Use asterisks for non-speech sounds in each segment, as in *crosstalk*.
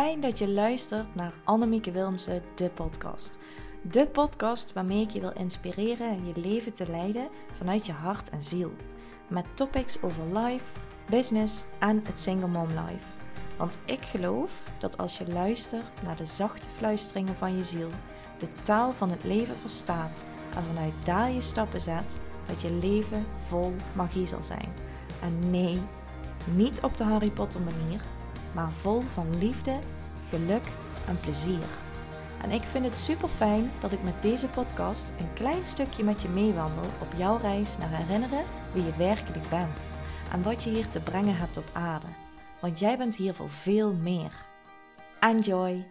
fijn dat je luistert naar Annemieke Wilmsen, de podcast. De podcast waarmee ik je wil inspireren je leven te leiden vanuit je hart en ziel. Met topics over life, business en het single mom life. Want ik geloof dat als je luistert naar de zachte fluisteringen van je ziel, de taal van het leven verstaat en vanuit daar je stappen zet, dat je leven vol magie zal zijn. En nee, niet op de Harry Potter manier, maar vol van liefde, geluk en plezier. En ik vind het super fijn dat ik met deze podcast een klein stukje met je meewandel op jouw reis naar herinneren wie je werkelijk bent en wat je hier te brengen hebt op aarde. Want jij bent hier voor veel meer. Enjoy!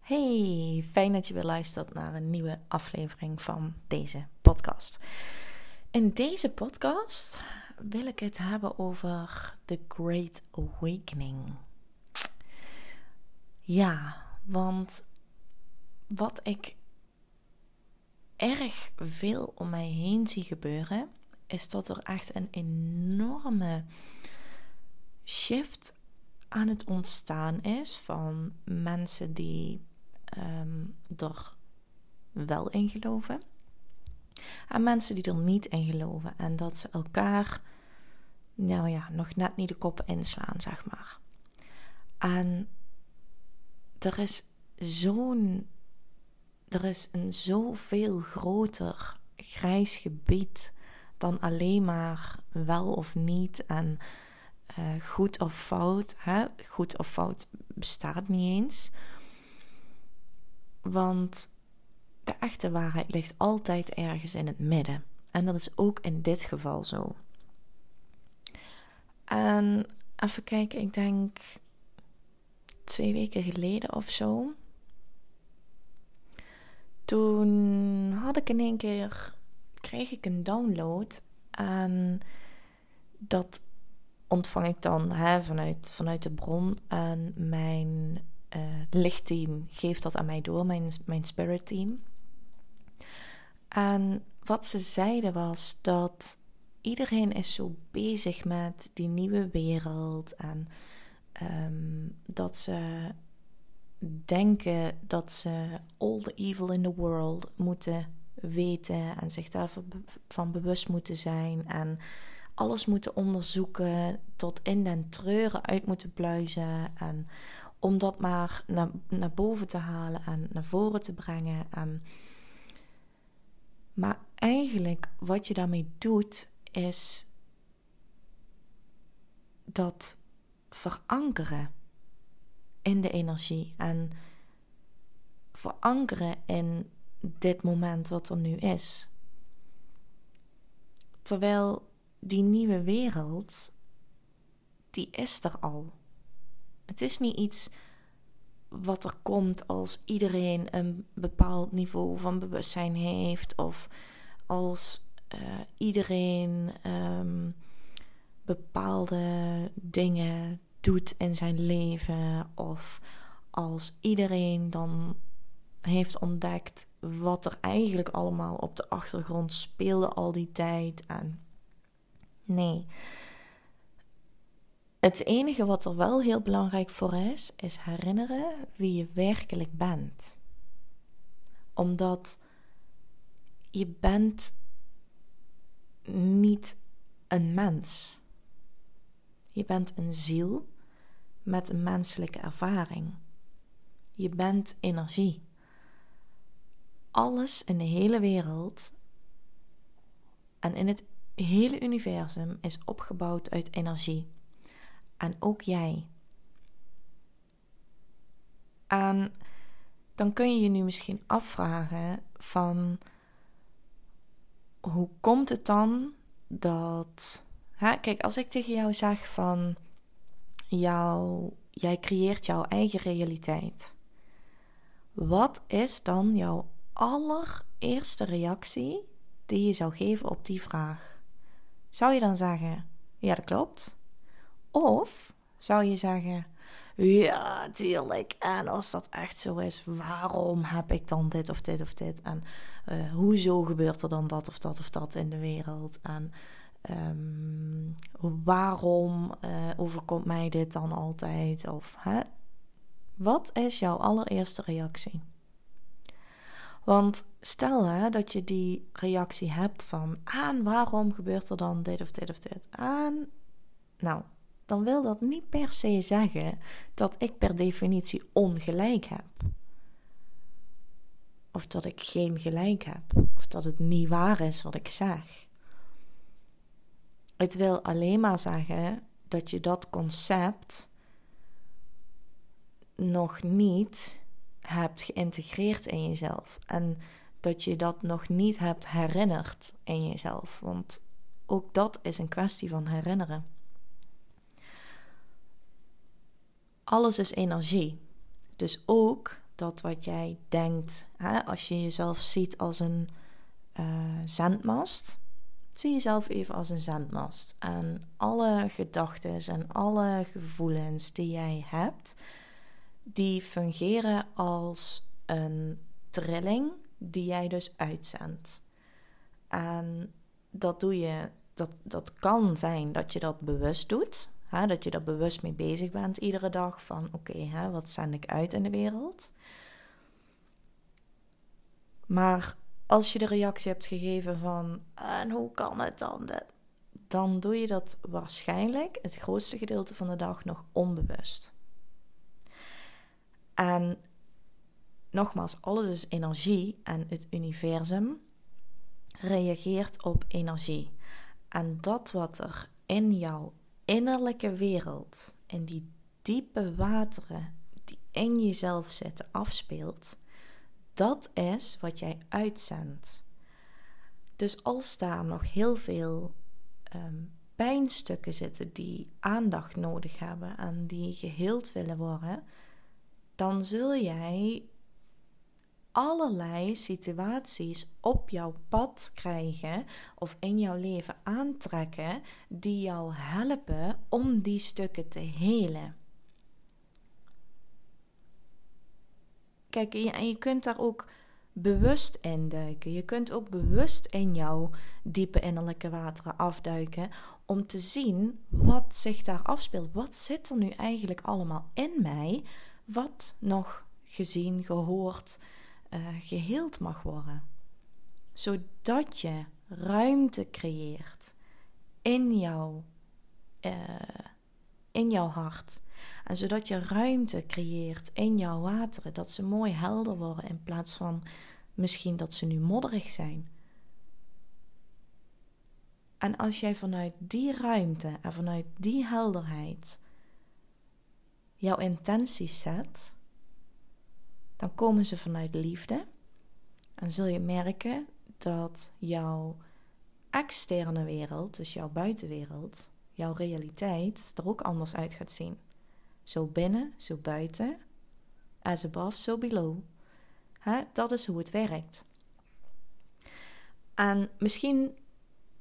Hey, fijn dat je weer luistert naar een nieuwe aflevering van deze podcast. In deze podcast wil ik het hebben over The Great Awakening. Ja, want wat ik erg veel om mij heen zie gebeuren, is dat er echt een enorme shift aan het ontstaan is van mensen die um, er wel in geloven aan mensen die er niet in geloven. En dat ze elkaar, nou ja, nog net niet de koppen inslaan, zeg maar. En er is zo'n, er is een zoveel groter grijs gebied dan alleen maar wel of niet en uh, goed of fout. Hè? Goed of fout bestaat niet eens. Want de echte waarheid ligt altijd ergens in het midden. En dat is ook in dit geval zo. En even kijken, ik denk twee weken geleden of zo. Toen had ik in één keer, kreeg ik een download. En dat ontvang ik dan hè, vanuit, vanuit de bron. En mijn uh, lichtteam geeft dat aan mij door, mijn, mijn spirit team. En wat ze zeiden was dat iedereen is zo bezig met die nieuwe wereld en ehm, dat ze denken dat ze all the evil in the world moeten weten en zich daarvan bewust moeten zijn en alles moeten onderzoeken tot in den treuren uit moeten pluizen en om dat maar naar, naar boven te halen en naar voren te brengen en maar eigenlijk wat je daarmee doet, is dat verankeren in de energie en verankeren in dit moment wat er nu is. Terwijl die nieuwe wereld, die is er al. Het is niet iets wat er komt als iedereen een bepaald niveau van bewustzijn heeft of als uh, iedereen um, bepaalde dingen doet in zijn leven of als iedereen dan heeft ontdekt wat er eigenlijk allemaal op de achtergrond speelde al die tijd en nee het enige wat er wel heel belangrijk voor is, is herinneren wie je werkelijk bent. Omdat je bent niet een mens. Je bent een ziel met een menselijke ervaring. Je bent energie. Alles in de hele wereld en in het hele universum is opgebouwd uit energie en ook jij. En dan kun je je nu misschien afvragen van hoe komt het dan dat. Hè, kijk, als ik tegen jou zeg van jou, jij creëert jouw eigen realiteit. Wat is dan jouw allereerste reactie die je zou geven op die vraag? Zou je dan zeggen: Ja, dat klopt. Of zou je zeggen: Ja, tuurlijk. En als dat echt zo is, waarom heb ik dan dit of dit of dit? En uh, hoezo gebeurt er dan dat of dat of dat in de wereld? En um, waarom uh, overkomt mij dit dan altijd? Of hè? Wat is jouw allereerste reactie? Want stel hè, dat je die reactie hebt van aan waarom gebeurt er dan dit of dit of dit aan. Nou, dan wil dat niet per se zeggen dat ik per definitie ongelijk heb. Of dat ik geen gelijk heb. Of dat het niet waar is wat ik zeg. Het wil alleen maar zeggen dat je dat concept nog niet hebt geïntegreerd in jezelf. En dat je dat nog niet hebt herinnerd in jezelf. Want ook dat is een kwestie van herinneren. Alles is energie. Dus ook dat wat jij denkt, hè, als je jezelf ziet als een uh, zendmast, zie jezelf even als een zendmast. En alle gedachten en alle gevoelens die jij hebt, die fungeren als een trilling die jij dus uitzendt. En dat doe je, dat, dat kan zijn dat je dat bewust doet. Dat je er bewust mee bezig bent iedere dag van oké, wat zend ik uit in de wereld. Maar als je de reactie hebt gegeven van en hoe kan het dan? Dan doe je dat waarschijnlijk het grootste gedeelte van de dag nog onbewust. En nogmaals, alles is energie en het universum reageert op energie. En dat wat er in jouw innerlijke wereld, in die diepe wateren die in jezelf zitten, afspeelt, dat is wat jij uitzendt. Dus als daar nog heel veel um, pijnstukken zitten die aandacht nodig hebben en die geheeld willen worden, dan zul jij allerlei situaties op jouw pad krijgen of in jouw leven aantrekken die jou helpen om die stukken te helen. Kijk, en je kunt daar ook bewust in duiken. Je kunt ook bewust in jouw diepe innerlijke wateren afduiken om te zien wat zich daar afspeelt. Wat zit er nu eigenlijk allemaal in mij wat nog gezien, gehoord, uh, geheeld mag worden. Zodat je ruimte creëert in, jou, uh, in jouw hart. En zodat je ruimte creëert in jouw wateren, dat ze mooi helder worden in plaats van misschien dat ze nu modderig zijn. En als jij vanuit die ruimte en vanuit die helderheid jouw intenties zet, dan komen ze vanuit liefde. En zul je merken dat jouw externe wereld, dus jouw buitenwereld, jouw realiteit, er ook anders uit gaat zien. Zo binnen, zo buiten. As above, so below. dat is hoe het werkt. En misschien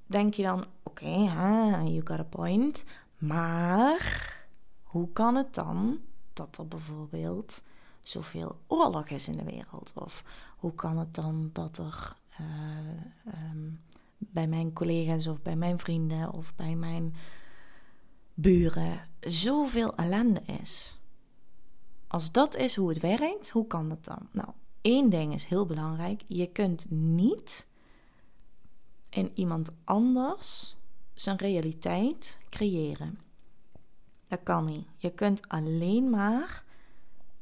denk je dan: oké, you got a point. Maar hoe kan het dan dat er bijvoorbeeld zoveel oorlog is in de wereld? Of hoe kan het dan dat er uh, um, bij mijn collega's of bij mijn vrienden of bij mijn buren zoveel ellende is? Als dat is hoe het werkt, hoe kan dat dan? Nou, één ding is heel belangrijk: je kunt niet in iemand anders zijn realiteit creëren. Dat kan niet. Je kunt alleen maar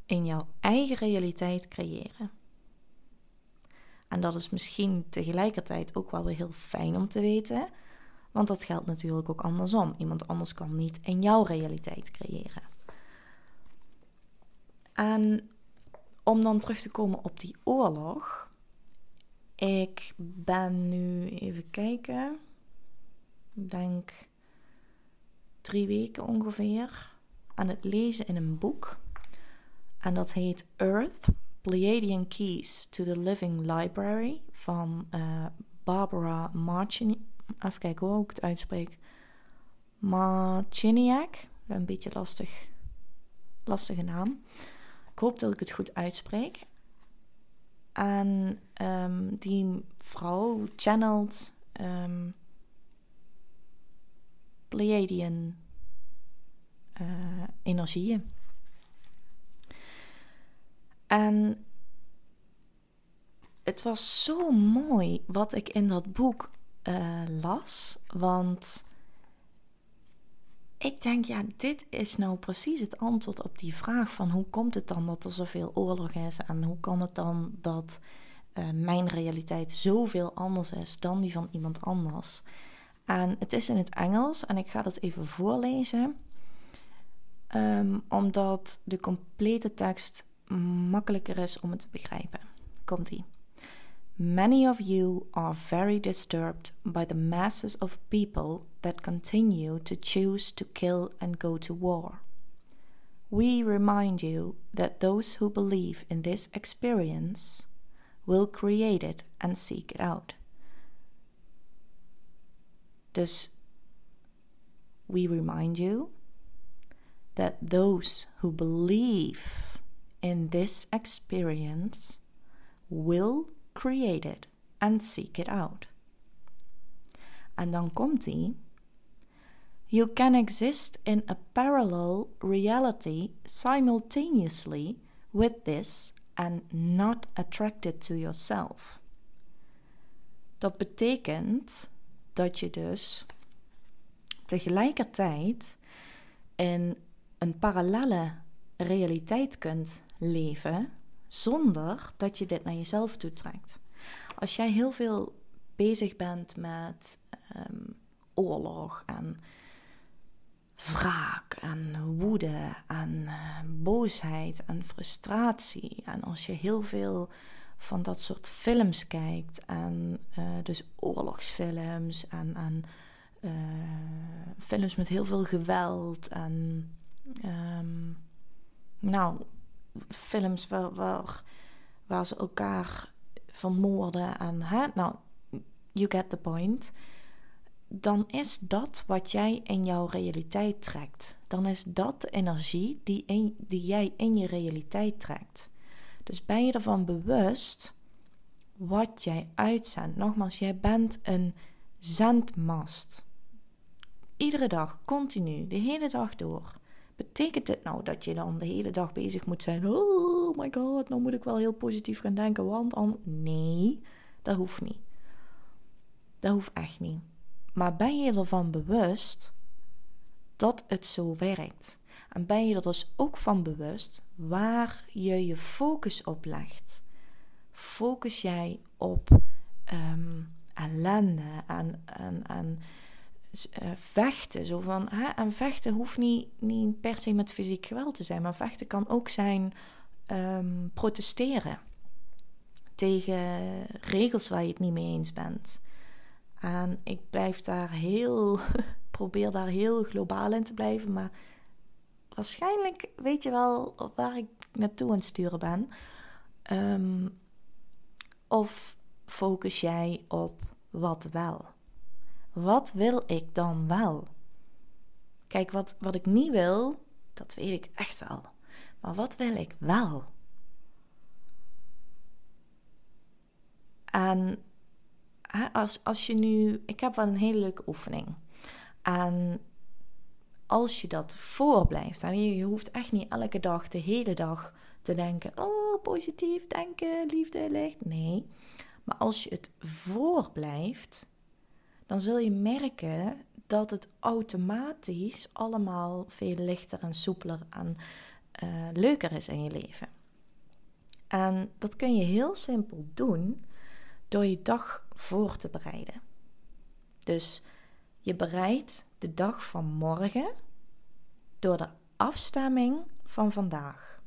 in jouw eigen realiteit creëren. En dat is misschien tegelijkertijd ook wel weer heel fijn om te weten, want dat geldt natuurlijk ook andersom. Iemand anders kan niet in jouw realiteit creëren. En om dan terug te komen op die oorlog. Ik ben nu even kijken. Ik denk drie weken ongeveer aan het lezen in een boek. En dat heet Earth: Pleiadian Keys to the Living Library van uh, Barbara Marchini. Even kijken hoe ik het uitspreek. Marchiniak. Een beetje lastig, lastige naam. Ik hoop dat ik het goed uitspreek. En um, die vrouw channelt um, Pleiadian uh, energieën. En het was zo mooi wat ik in dat boek uh, las. Want ik denk, ja, dit is nou precies het antwoord op die vraag van hoe komt het dan dat er zoveel oorlog is en hoe kan het dan dat uh, mijn realiteit zoveel anders is dan die van iemand anders. En het is in het Engels en ik ga dat even voorlezen, um, omdat de complete tekst makkelijker is om het te begrijpen. Komt-ie. Many of you are very disturbed by the masses of people that continue to choose to kill and go to war. We remind you that those who believe in this experience will create it and seek it out. Dus we remind you that those who believe in this experience will create it and seek it out. En dan komt hij. You can exist in a parallel reality simultaneously with this and not attracted to yourself. Dat betekent dat je dus tegelijkertijd in een parallelle realiteit kunt leven zonder dat je dit naar jezelf toetrekt. Als jij heel veel bezig bent met ehm, oorlog en wraak en woede en uh, boosheid en frustratie. En als je heel veel van dat soort films kijkt, en uh, dus oorlogsfilms en, en uh, films met heel veel geweld en um, nou, films waar, waar, ze elkaar vermoorden en hè, nou, you get the point. Dan is dat wat jij in jouw realiteit trekt. Dan is dat de energie die, die jij in je realiteit trekt. Dus ben je ervan bewust wat jij uitzendt. Nogmaals, jij bent een zendmast. Iedere dag, continu, de hele dag door. Betekent dit nou dat je dan de hele dag bezig moet zijn? Oh my god, nou moet ik wel heel positief gaan denken, want dan. Nee, dat hoeft niet. Dat hoeft echt niet. Maar ben je ervan bewust dat het zo werkt? En ben je er dus ook van bewust waar je je focus op legt? Focus jij op um, ellende en, en, en uh, vechten? Zo van, hè? En vechten hoeft niet, niet per se met fysiek geweld te zijn, maar vechten kan ook zijn um, protesteren tegen regels waar je het niet mee eens bent. En ik blijf daar heel, *laughs* probeer daar heel globaal in te blijven, maar waarschijnlijk weet je wel waar ik naartoe aan het sturen ben. Um, of focus jij op wat wel? Wat wil ik dan wel? Kijk, wat, wat ik niet wil, dat weet ik echt wel. Maar wat wil ik wel? En als, als je nu. Ik heb wel een hele leuke oefening. En als je dat voorblijft, en je, je hoeft echt niet elke dag, de hele dag te denken: oh, positief denken, liefde, licht. Nee. Maar als je het voorblijft, dan zul je merken dat het automatisch allemaal veel lichter en soepeler en uh, leuker is in je leven. En dat kun je heel simpel doen door je dag voor te bereiden. Dus je bereidt de dag van morgen door de afstemming van vandaag.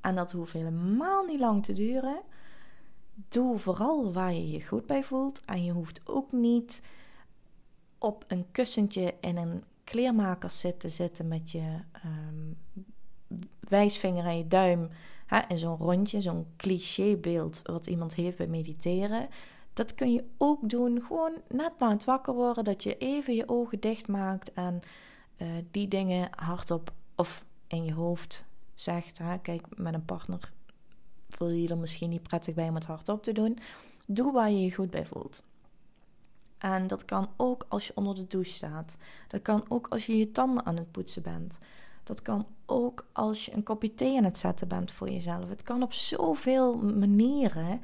En dat hoeft helemaal niet lang te duren. Doe vooral waar je je goed bij voelt. En je hoeft ook niet op een kussentje in een kleermaker zitten zitten met je um, wijsvinger en je duim hè, in zo'n rondje, zo'n clichébeeld wat iemand heeft bij mediteren. Dat kun je ook doen gewoon net na het wakker worden, dat je even je ogen dicht maakt en uh, die dingen hardop of in je hoofd zegt. Hè, kijk, met een partner voel je je er misschien niet prettig bij om het hardop te doen. Doe waar je je goed bij voelt. En dat kan ook als je onder de douche staat. Dat kan ook als je je tanden aan het poetsen bent. Dat kan ook als je een kopje thee aan het zetten bent voor jezelf. Het kan op zoveel manieren.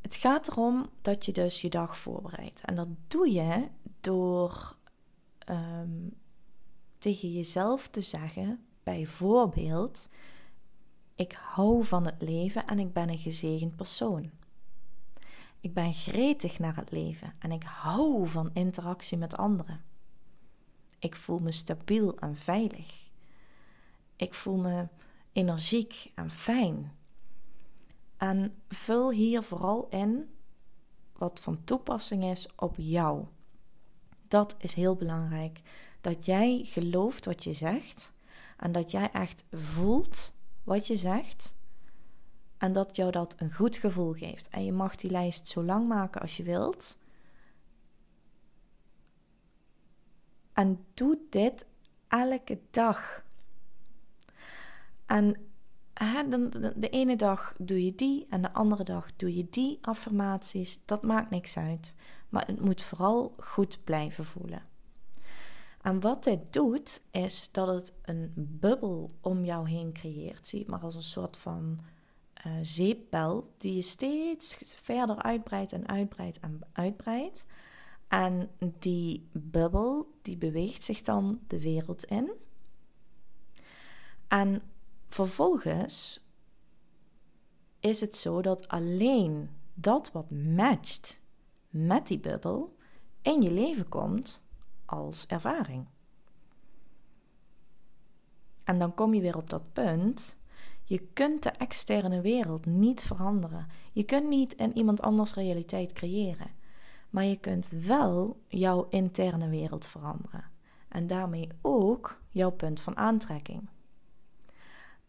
Het gaat erom dat je dus je dag voorbereidt. En dat doe je door ehm, tegen jezelf te zeggen, bijvoorbeeld: Ik hou van het leven en ik ben een gezegend persoon. Ik ben gretig naar het leven en ik hou van interactie met anderen. Ik voel me stabiel en veilig. Ik voel me energiek en fijn. En vul hier vooral in wat van toepassing is op jou. Dat is heel belangrijk. Dat jij gelooft wat je zegt en dat jij echt voelt wat je zegt en dat jou dat een goed gevoel geeft. En je mag die lijst zo lang maken als je wilt. En doe dit elke dag. En hè, de, de, ene dag doe je die en de andere dag doe je die affirmaties. Dat maakt niks uit. Maar het moet vooral goed blijven voelen. En wat dit doet, is dat het een bubbel om jou heen creëert. Zie maar als een soort van uh, zeepbel die je steeds verder uitbreidt en uitbreidt en uitbreidt. En die bubbel die beweegt zich dan de wereld in. En vervolgens is het zo dat alleen dat wat matcht met die bubbel in je leven komt als ervaring. En dan kom je weer op dat punt je kunt de externe wereld niet veranderen. Je kunt niet in iemand anders realiteit creëren. Maar je kunt wel jouw interne wereld veranderen. En daarmee ook jouw punt van aantrekking.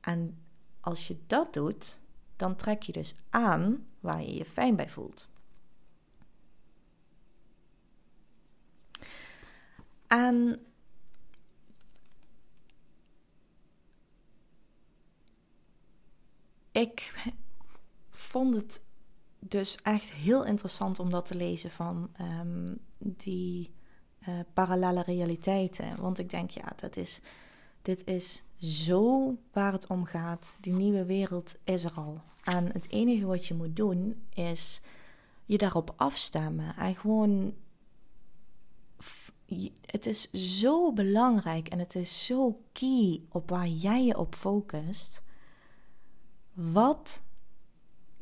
En als je dat doet, dan trek je dus aan waar je je fijn bij voelt. En ik vond het dus echt heel interessant om dat te lezen van ehm, die uh, parallele realiteiten. Want ik denk, ja, dat is, dit is zo waar het om gaat. Die nieuwe wereld is er al. En het enige wat je moet doen is je daarop afstemmen. En gewoon. Het is zo belangrijk en het is zo key op waar jij je op focust wat.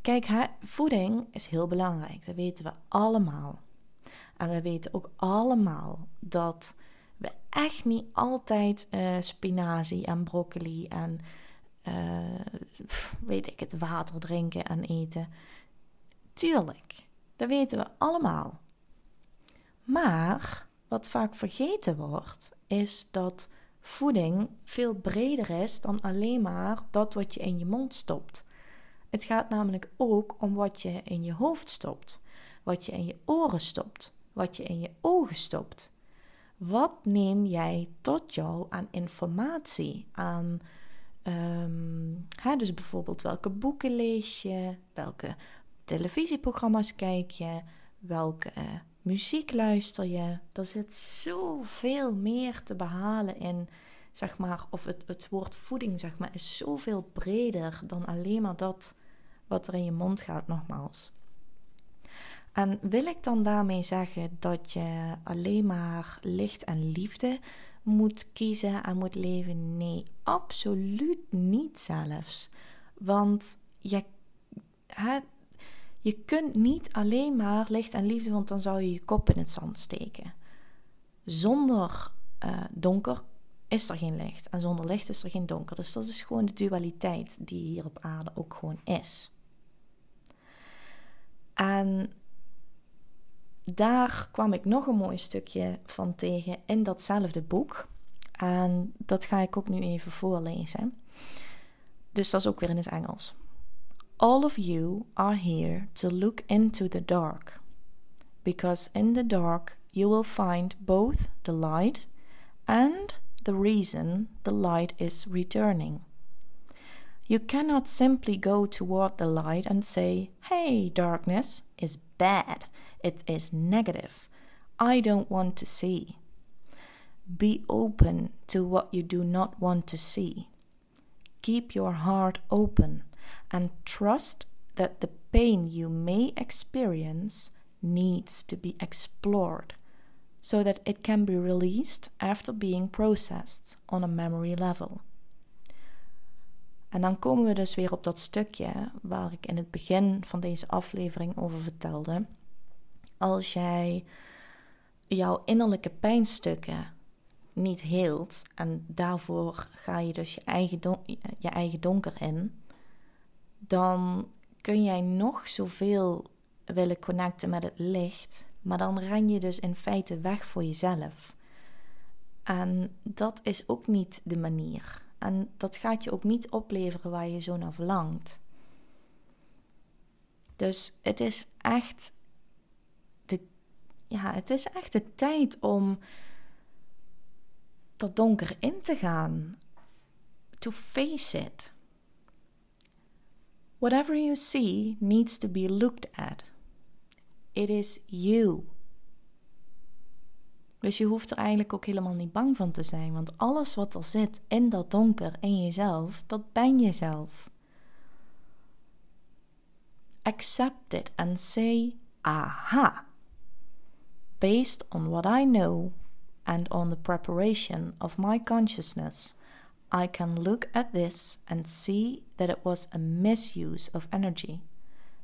Kijk, voeding is heel belangrijk. Dat weten we allemaal. En we weten ook allemaal dat we echt niet altijd uh, spinazie en broccoli en uh, weet ik het, water drinken en eten. Tuurlijk, dat weten we allemaal. Maar wat vaak vergeten wordt, is dat voeding veel breder is dan alleen maar dat wat je in je mond stopt. Het gaat namelijk ook om wat je in je hoofd stopt, wat je in je oren stopt, wat je in je ogen stopt. Wat neem jij tot jou aan informatie, aan hè, dus bijvoorbeeld welke boeken lees je, welke televisieprogramma's kijk je, welke muziek luister je. Er zit zoveel meer te behalen in, zeg maar, of het, het woord voeding, zeg maar, is zoveel breder dan alleen maar dat wat er in je mond gaat, nogmaals. En wil ik dan daarmee zeggen dat je alleen maar licht en liefde moet kiezen en moet leven? Nee, absoluut niet zelfs. Want je, je kunt niet alleen maar licht en liefde, want dan zou je je kop in het zand steken. Zonder uh, donker is er geen licht en zonder licht is er geen donker. Dus dat is gewoon de dualiteit die hier op aarde ook gewoon is. En daar kwam ik nog een mooi stukje van tegen in datzelfde boek. En dat ga ik ook nu even voorlezen. Dus dat is ook weer in het Engels. All of you are here to look into the dark, because in the dark you will find both the light and the reason the light is returning. You cannot simply go toward the light and say, Hey, darkness is bad, it is negative, I don't want to see. Be open to what you do not want to see. Keep your heart open and trust that the pain you may experience needs to be explored so that it can be released after being processed on a memory level. En dan komen we dus weer op dat stukje waar ik in het begin van deze aflevering over vertelde. Als jij jouw innerlijke pijnstukken niet heelt en daarvoor ga je dus je eigen, je eigen donker in, dan kun jij nog zoveel willen connecten met het licht, maar dan ren je dus in feite weg voor jezelf. En dat is ook niet de manier. En dat gaat je ook niet opleveren waar je zo naar verlangt. Dus het is echt de, ja, het is echt de tijd om dat donker in te gaan. To face it. Whatever you see needs to be looked at. It is you. Dus je hoeft er eigenlijk ook helemaal niet bang van te zijn, want alles wat er zit in dat donker in jezelf, dat ben jezelf. Accept it and say, aha. Based on what I know and on the preparation of my consciousness, I can look at this and see that it was a misuse of energy,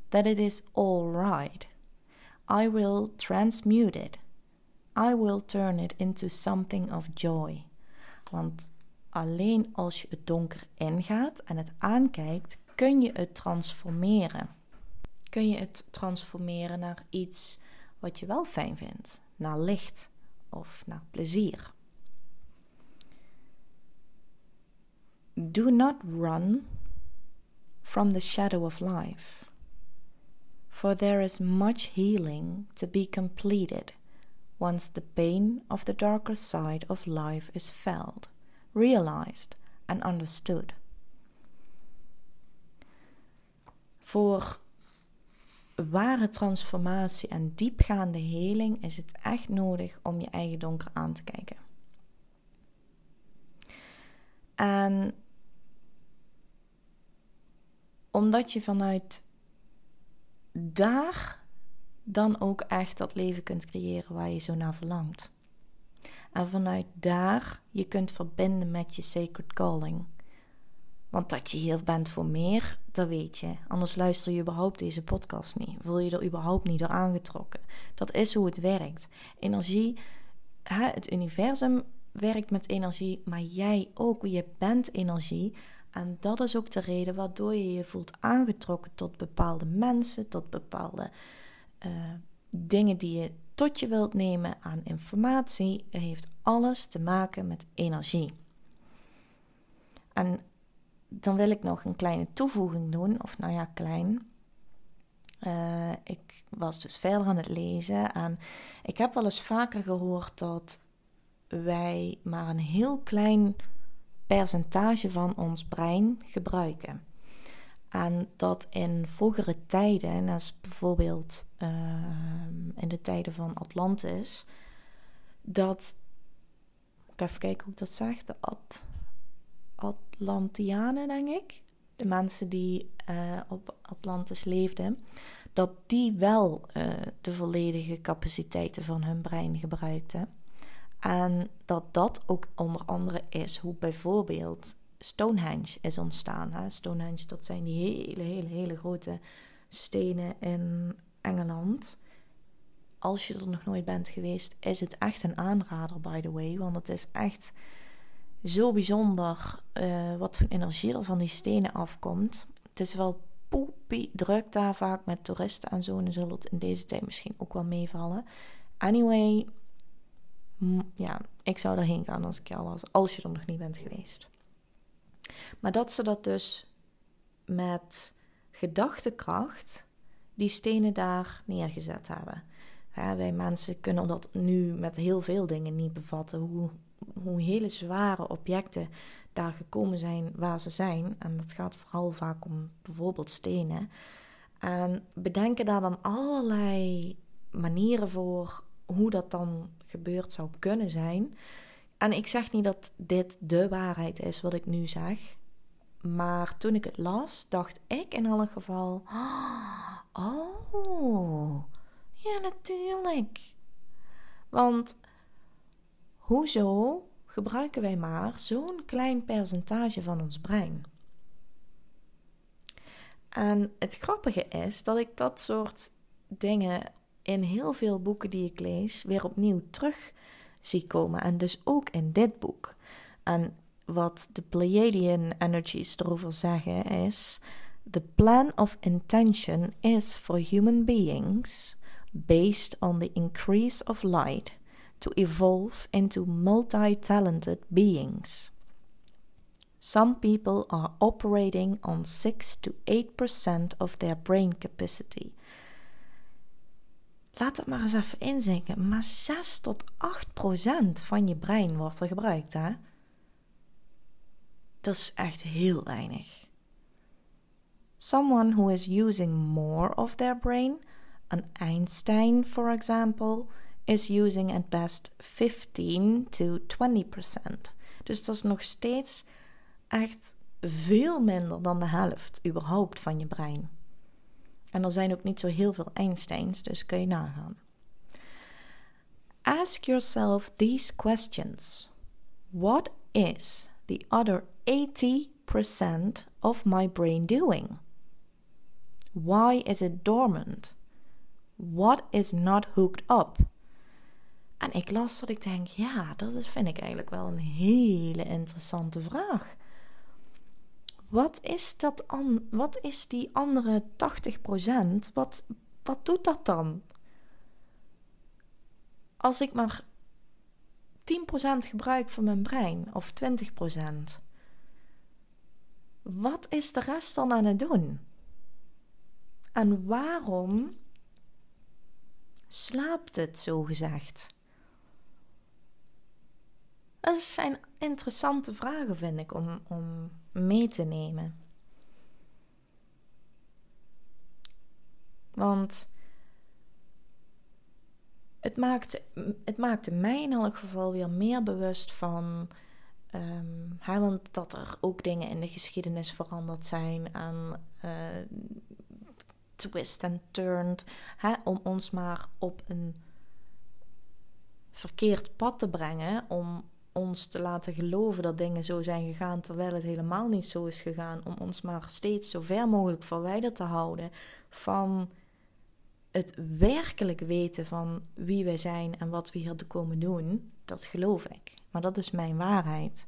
that it is all right. I will transmute it. I will turn it into something of joy. Want alleen als je het donker ingaat en het aankijkt, kun je het transformeren. Kun je het transformeren naar iets wat je wel fijn vindt, naar licht of naar plezier. Do not run from the shadow of life, for there is much healing to be completed once the pain of the darker side of life is felt, realized, and understood. Voor ware transformatie en diepgaande heling is het echt nodig om je eigen donker aan te kijken. En omdat je vanuit daar dan ook echt dat leven kunt creëren waar je zo naar verlangt. En vanuit daar je kunt verbinden met je sacred calling. Want dat je hier bent voor meer, dat weet je. Anders luister je überhaupt deze podcast niet. Voel je er überhaupt niet door aangetrokken. Dat is hoe het werkt. Energie, het universum werkt met energie, maar jij ook. Je bent energie. En dat is ook de reden waardoor je je voelt aangetrokken tot bepaalde mensen, tot bepaalde uh, dingen die je tot je wilt nemen aan informatie. Het heeft alles te maken met energie. En dan wil ik nog een kleine toevoeging doen, of nou ja, klein. Uh, ik was dus verder aan het lezen en ik heb wel eens vaker gehoord dat wij maar een heel klein percentage van ons brein gebruiken. En dat in vroegere tijden, als bijvoorbeeld ehm, in de tijden van Atlantis, dat. Ik even kijken hoe ik dat zeg. De At, Atlantianen, denk ik. De mensen die uh, op Atlantis leefden. Dat die wel uh, de volledige capaciteiten van hun brein gebruikten. En dat dat ook onder andere is hoe bijvoorbeeld Stonehenge is ontstaan. Hè? Stonehenge, dat zijn die hele, hele, hele grote stenen in Engeland. Als je er nog nooit bent geweest, is het echt een aanrader, by the way. Want het is echt zo bijzonder uh, wat voor energie er van die stenen afkomt. Het is wel poepie druk daar vaak met toeristen en zo. En zullen het in deze tijd misschien ook wel meevallen. Anyway, ja, ik zou erheen gaan als ik jou was, als je er nog niet bent geweest. Maar dat ze dat dus met gedachtekracht die stenen daar neergezet hebben. Wij mensen kunnen dat nu met heel veel dingen niet bevatten. Hoe, hoe hele zware objecten daar gekomen zijn waar ze zijn. En dat gaat vooral vaak om bijvoorbeeld stenen. En bedenken daar dan allerlei manieren voor hoe dat dan gebeurd zou kunnen zijn. En ik zeg niet dat dit de waarheid is wat ik nu zeg. Maar toen ik het las, dacht ik in elk geval: *gasps* Oh, ja, natuurlijk. Want hoezo gebruiken wij maar zo'n klein percentage van ons brein? En het grappige is dat ik dat soort dingen in heel veel boeken die ik lees weer opnieuw terug zie komen. En dus ook in dit boek. En wat de Pleiadian energies erover zeggen is: The plan of intention is for human beings based on the increase of light to evolve into multi talented beings. Some people are operating on 6 to 8% of their brain capacity. Laat het maar eens even inzinken. Maar 6 tot 8% van je brein wordt er gebruikt, hè? Dat is echt heel weinig. Someone who is using more of their brain, an Einstein for example, is using at best 15 to 20%. Dus dat is nog steeds echt veel minder dan de helft überhaupt van je brein. En er zijn ook niet zo heel veel Einsteins, dus kun je nagaan. Ask yourself these questions. What is the other 80% of my brain doing? Why is it dormant? What is not hooked up? En ik las dat ik denk, ja, dat vind ik eigenlijk wel een hele interessante vraag. Wat is, dat an, wat is die andere 80%? Wat, wat doet dat dan? Als ik maar 10% gebruik van mijn brein of 20%, wat is de rest dan aan het doen? En waarom slaapt het zo gezegd? Dat zijn interessante vragen, vind ik, om, om mee te nemen. Want het maakte, het maakte mij in elk geval weer meer bewust van. Um, want dat er ook dingen in de geschiedenis veranderd zijn aan uh, twist en turned. Hè, om ons maar op een verkeerd pad te brengen. Om ons te laten geloven dat dingen zo zijn gegaan, terwijl het helemaal niet zo is gegaan. Om ons maar steeds zo ver mogelijk verwijderd te houden van het werkelijk weten van wie wij zijn en wat we hier te komen doen. Dat geloof ik. Maar dat is mijn waarheid.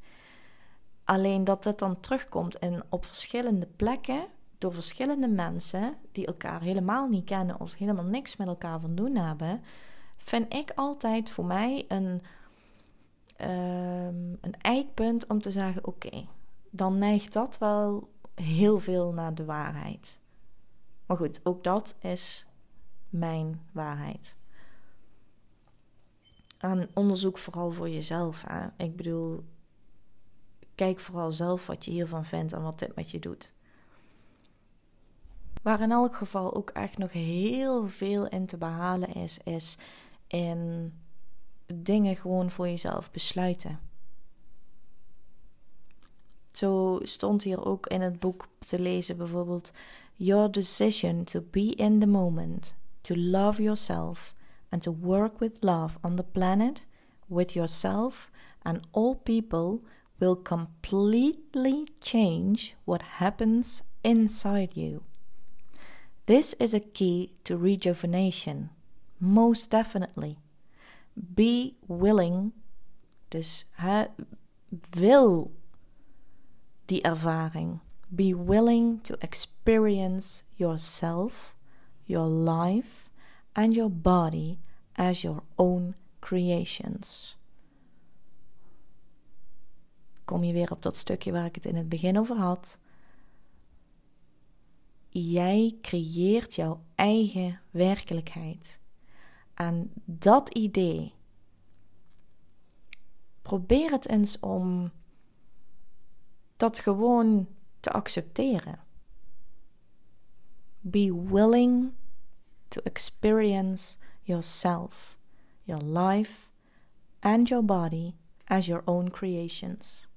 Alleen dat het dan terugkomt en op verschillende plekken door verschillende mensen die elkaar helemaal niet kennen of helemaal niks met elkaar van doen hebben, vind ik altijd voor mij een um, een eikpunt om te zeggen: oké, dan neigt dat wel heel veel naar de waarheid. Maar goed, ook dat is mijn waarheid. En onderzoek vooral voor jezelf. Hè? Ik bedoel, kijk vooral zelf wat je hiervan vindt en wat dit met je doet. Waar in elk geval ook echt nog heel veel in te behalen is, is in dingen gewoon voor jezelf besluiten. Zo stond hier ook in het boek te lezen bijvoorbeeld: Your decision to be in the moment, to love yourself and to work with love on the planet, with yourself and all people will completely change what happens inside you. This is a key to rejuvenation, most definitely. Be willing. Dus hè, wil die ervaring. Be willing to experience yourself, your life, and your body as your own creations. Kom je weer op dat stukje waar ik het in het begin over had. Jij creëert jouw eigen werkelijkheid aan dat idee. Probeer het eens om dat gewoon te accepteren. Be willing to experience yourself, your life, and your body as your own creations.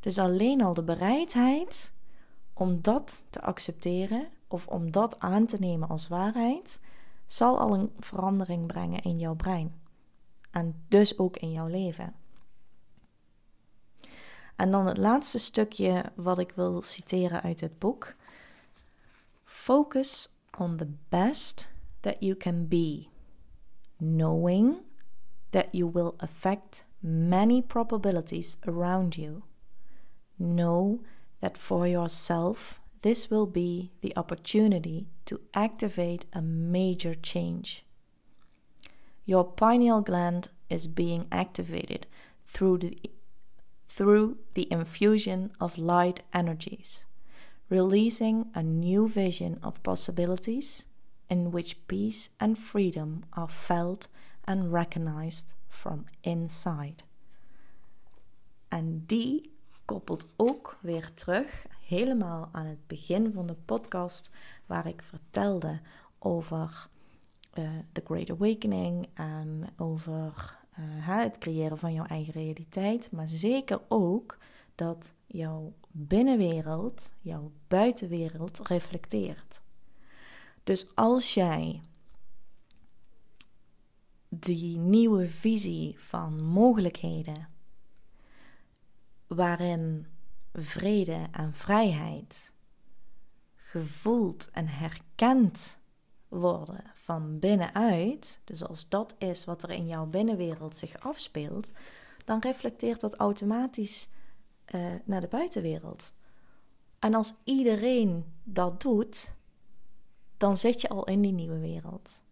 Dus alleen al de bereidheid om dat te accepteren of om dat aan te nemen als waarheid, zal al een verandering brengen in jouw brein. En dus ook in jouw leven. En dan het laatste stukje wat ik wil citeren uit het boek. Focus on the best that you can be, knowing that you will affect many probabilities around you. Know that for yourself, this will be the opportunity to activate a major change. Your pineal gland is being activated through the, through the infusion of light energies, releasing a new vision of possibilities in which peace and freedom are felt and recognized from inside. And die koppelt ook weer terug helemaal aan het begin van de podcast, waar ik vertelde over uh, The Great Awakening en over uh, het creëren van jouw eigen realiteit, maar zeker ook dat jouw binnenwereld, jouw buitenwereld reflecteert. Dus als jij die nieuwe visie van mogelijkheden, waarin vrede en vrijheid gevoeld en herkend worden van binnenuit, dus als dat is wat er in jouw binnenwereld zich afspeelt, dan reflecteert dat automatisch uh, naar de buitenwereld. En als iedereen dat doet, dan zit je al in die nieuwe wereld.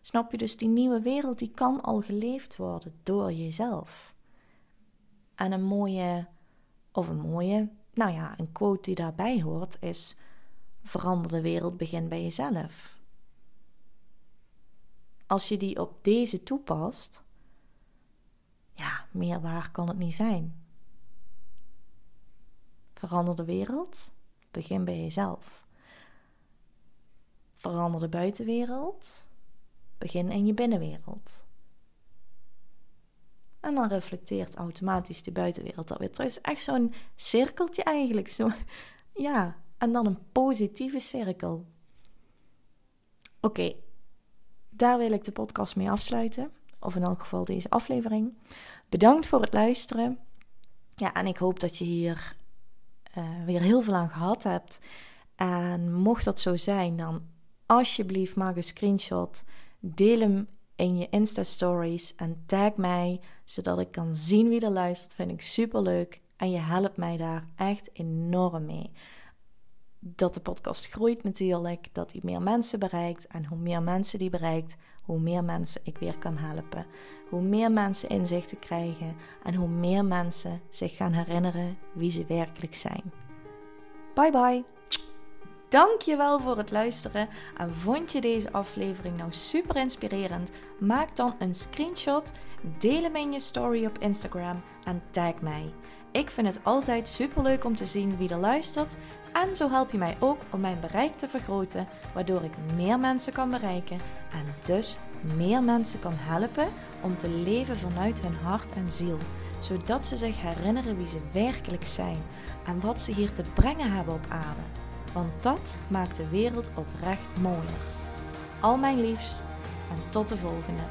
Snap je dus, die nieuwe wereld die kan al geleefd worden door jezelf. En een mooie, of een mooie, nou ja, een quote die daarbij hoort is: verander de wereld, begin bij jezelf. Als je die op deze toepast, ja, meer waar kan het niet zijn. Verander de wereld, begin bij jezelf. Verander de buitenwereld, begin in je binnenwereld. En dan reflecteert automatisch de buitenwereld dat weer terug. Het is echt zo'n cirkeltje eigenlijk. Zo, *laughs* ja, en dan een positieve cirkel. Oké, daar wil ik de podcast mee afsluiten. Of in elk geval deze aflevering. Bedankt voor het luisteren. Ja, en ik hoop dat je hier uh, weer heel veel aan gehad hebt. En mocht dat zo zijn, dan alsjeblieft maak een screenshot. Deel hem in je Insta-stories en tag mij, zodat ik kan zien wie er luistert. Vind ik super leuk. En je helpt mij daar echt enorm mee. Dat de podcast groeit natuurlijk, dat hij meer mensen bereikt. En hoe meer mensen die bereikt, hoe meer mensen ik weer kan helpen. Hoe meer mensen inzichten krijgen en hoe meer mensen zich gaan herinneren wie ze werkelijk zijn. Bye bye! Dankjewel voor het luisteren. En vond je deze aflevering nou super inspirerend? Maak dan een screenshot, deel hem in je story op Instagram en tag mij. Ik vind het altijd super leuk om te zien wie er luistert. En zo help je mij ook om mijn bereik te vergroten, waardoor ik meer mensen kan bereiken en dus meer mensen kan helpen om te leven vanuit hun hart en ziel, zodat ze zich herinneren wie ze werkelijk zijn en wat ze hier te brengen hebben op aarde want dat maakt de wereld oprecht mooier. Al mijn liefs en tot de volgende.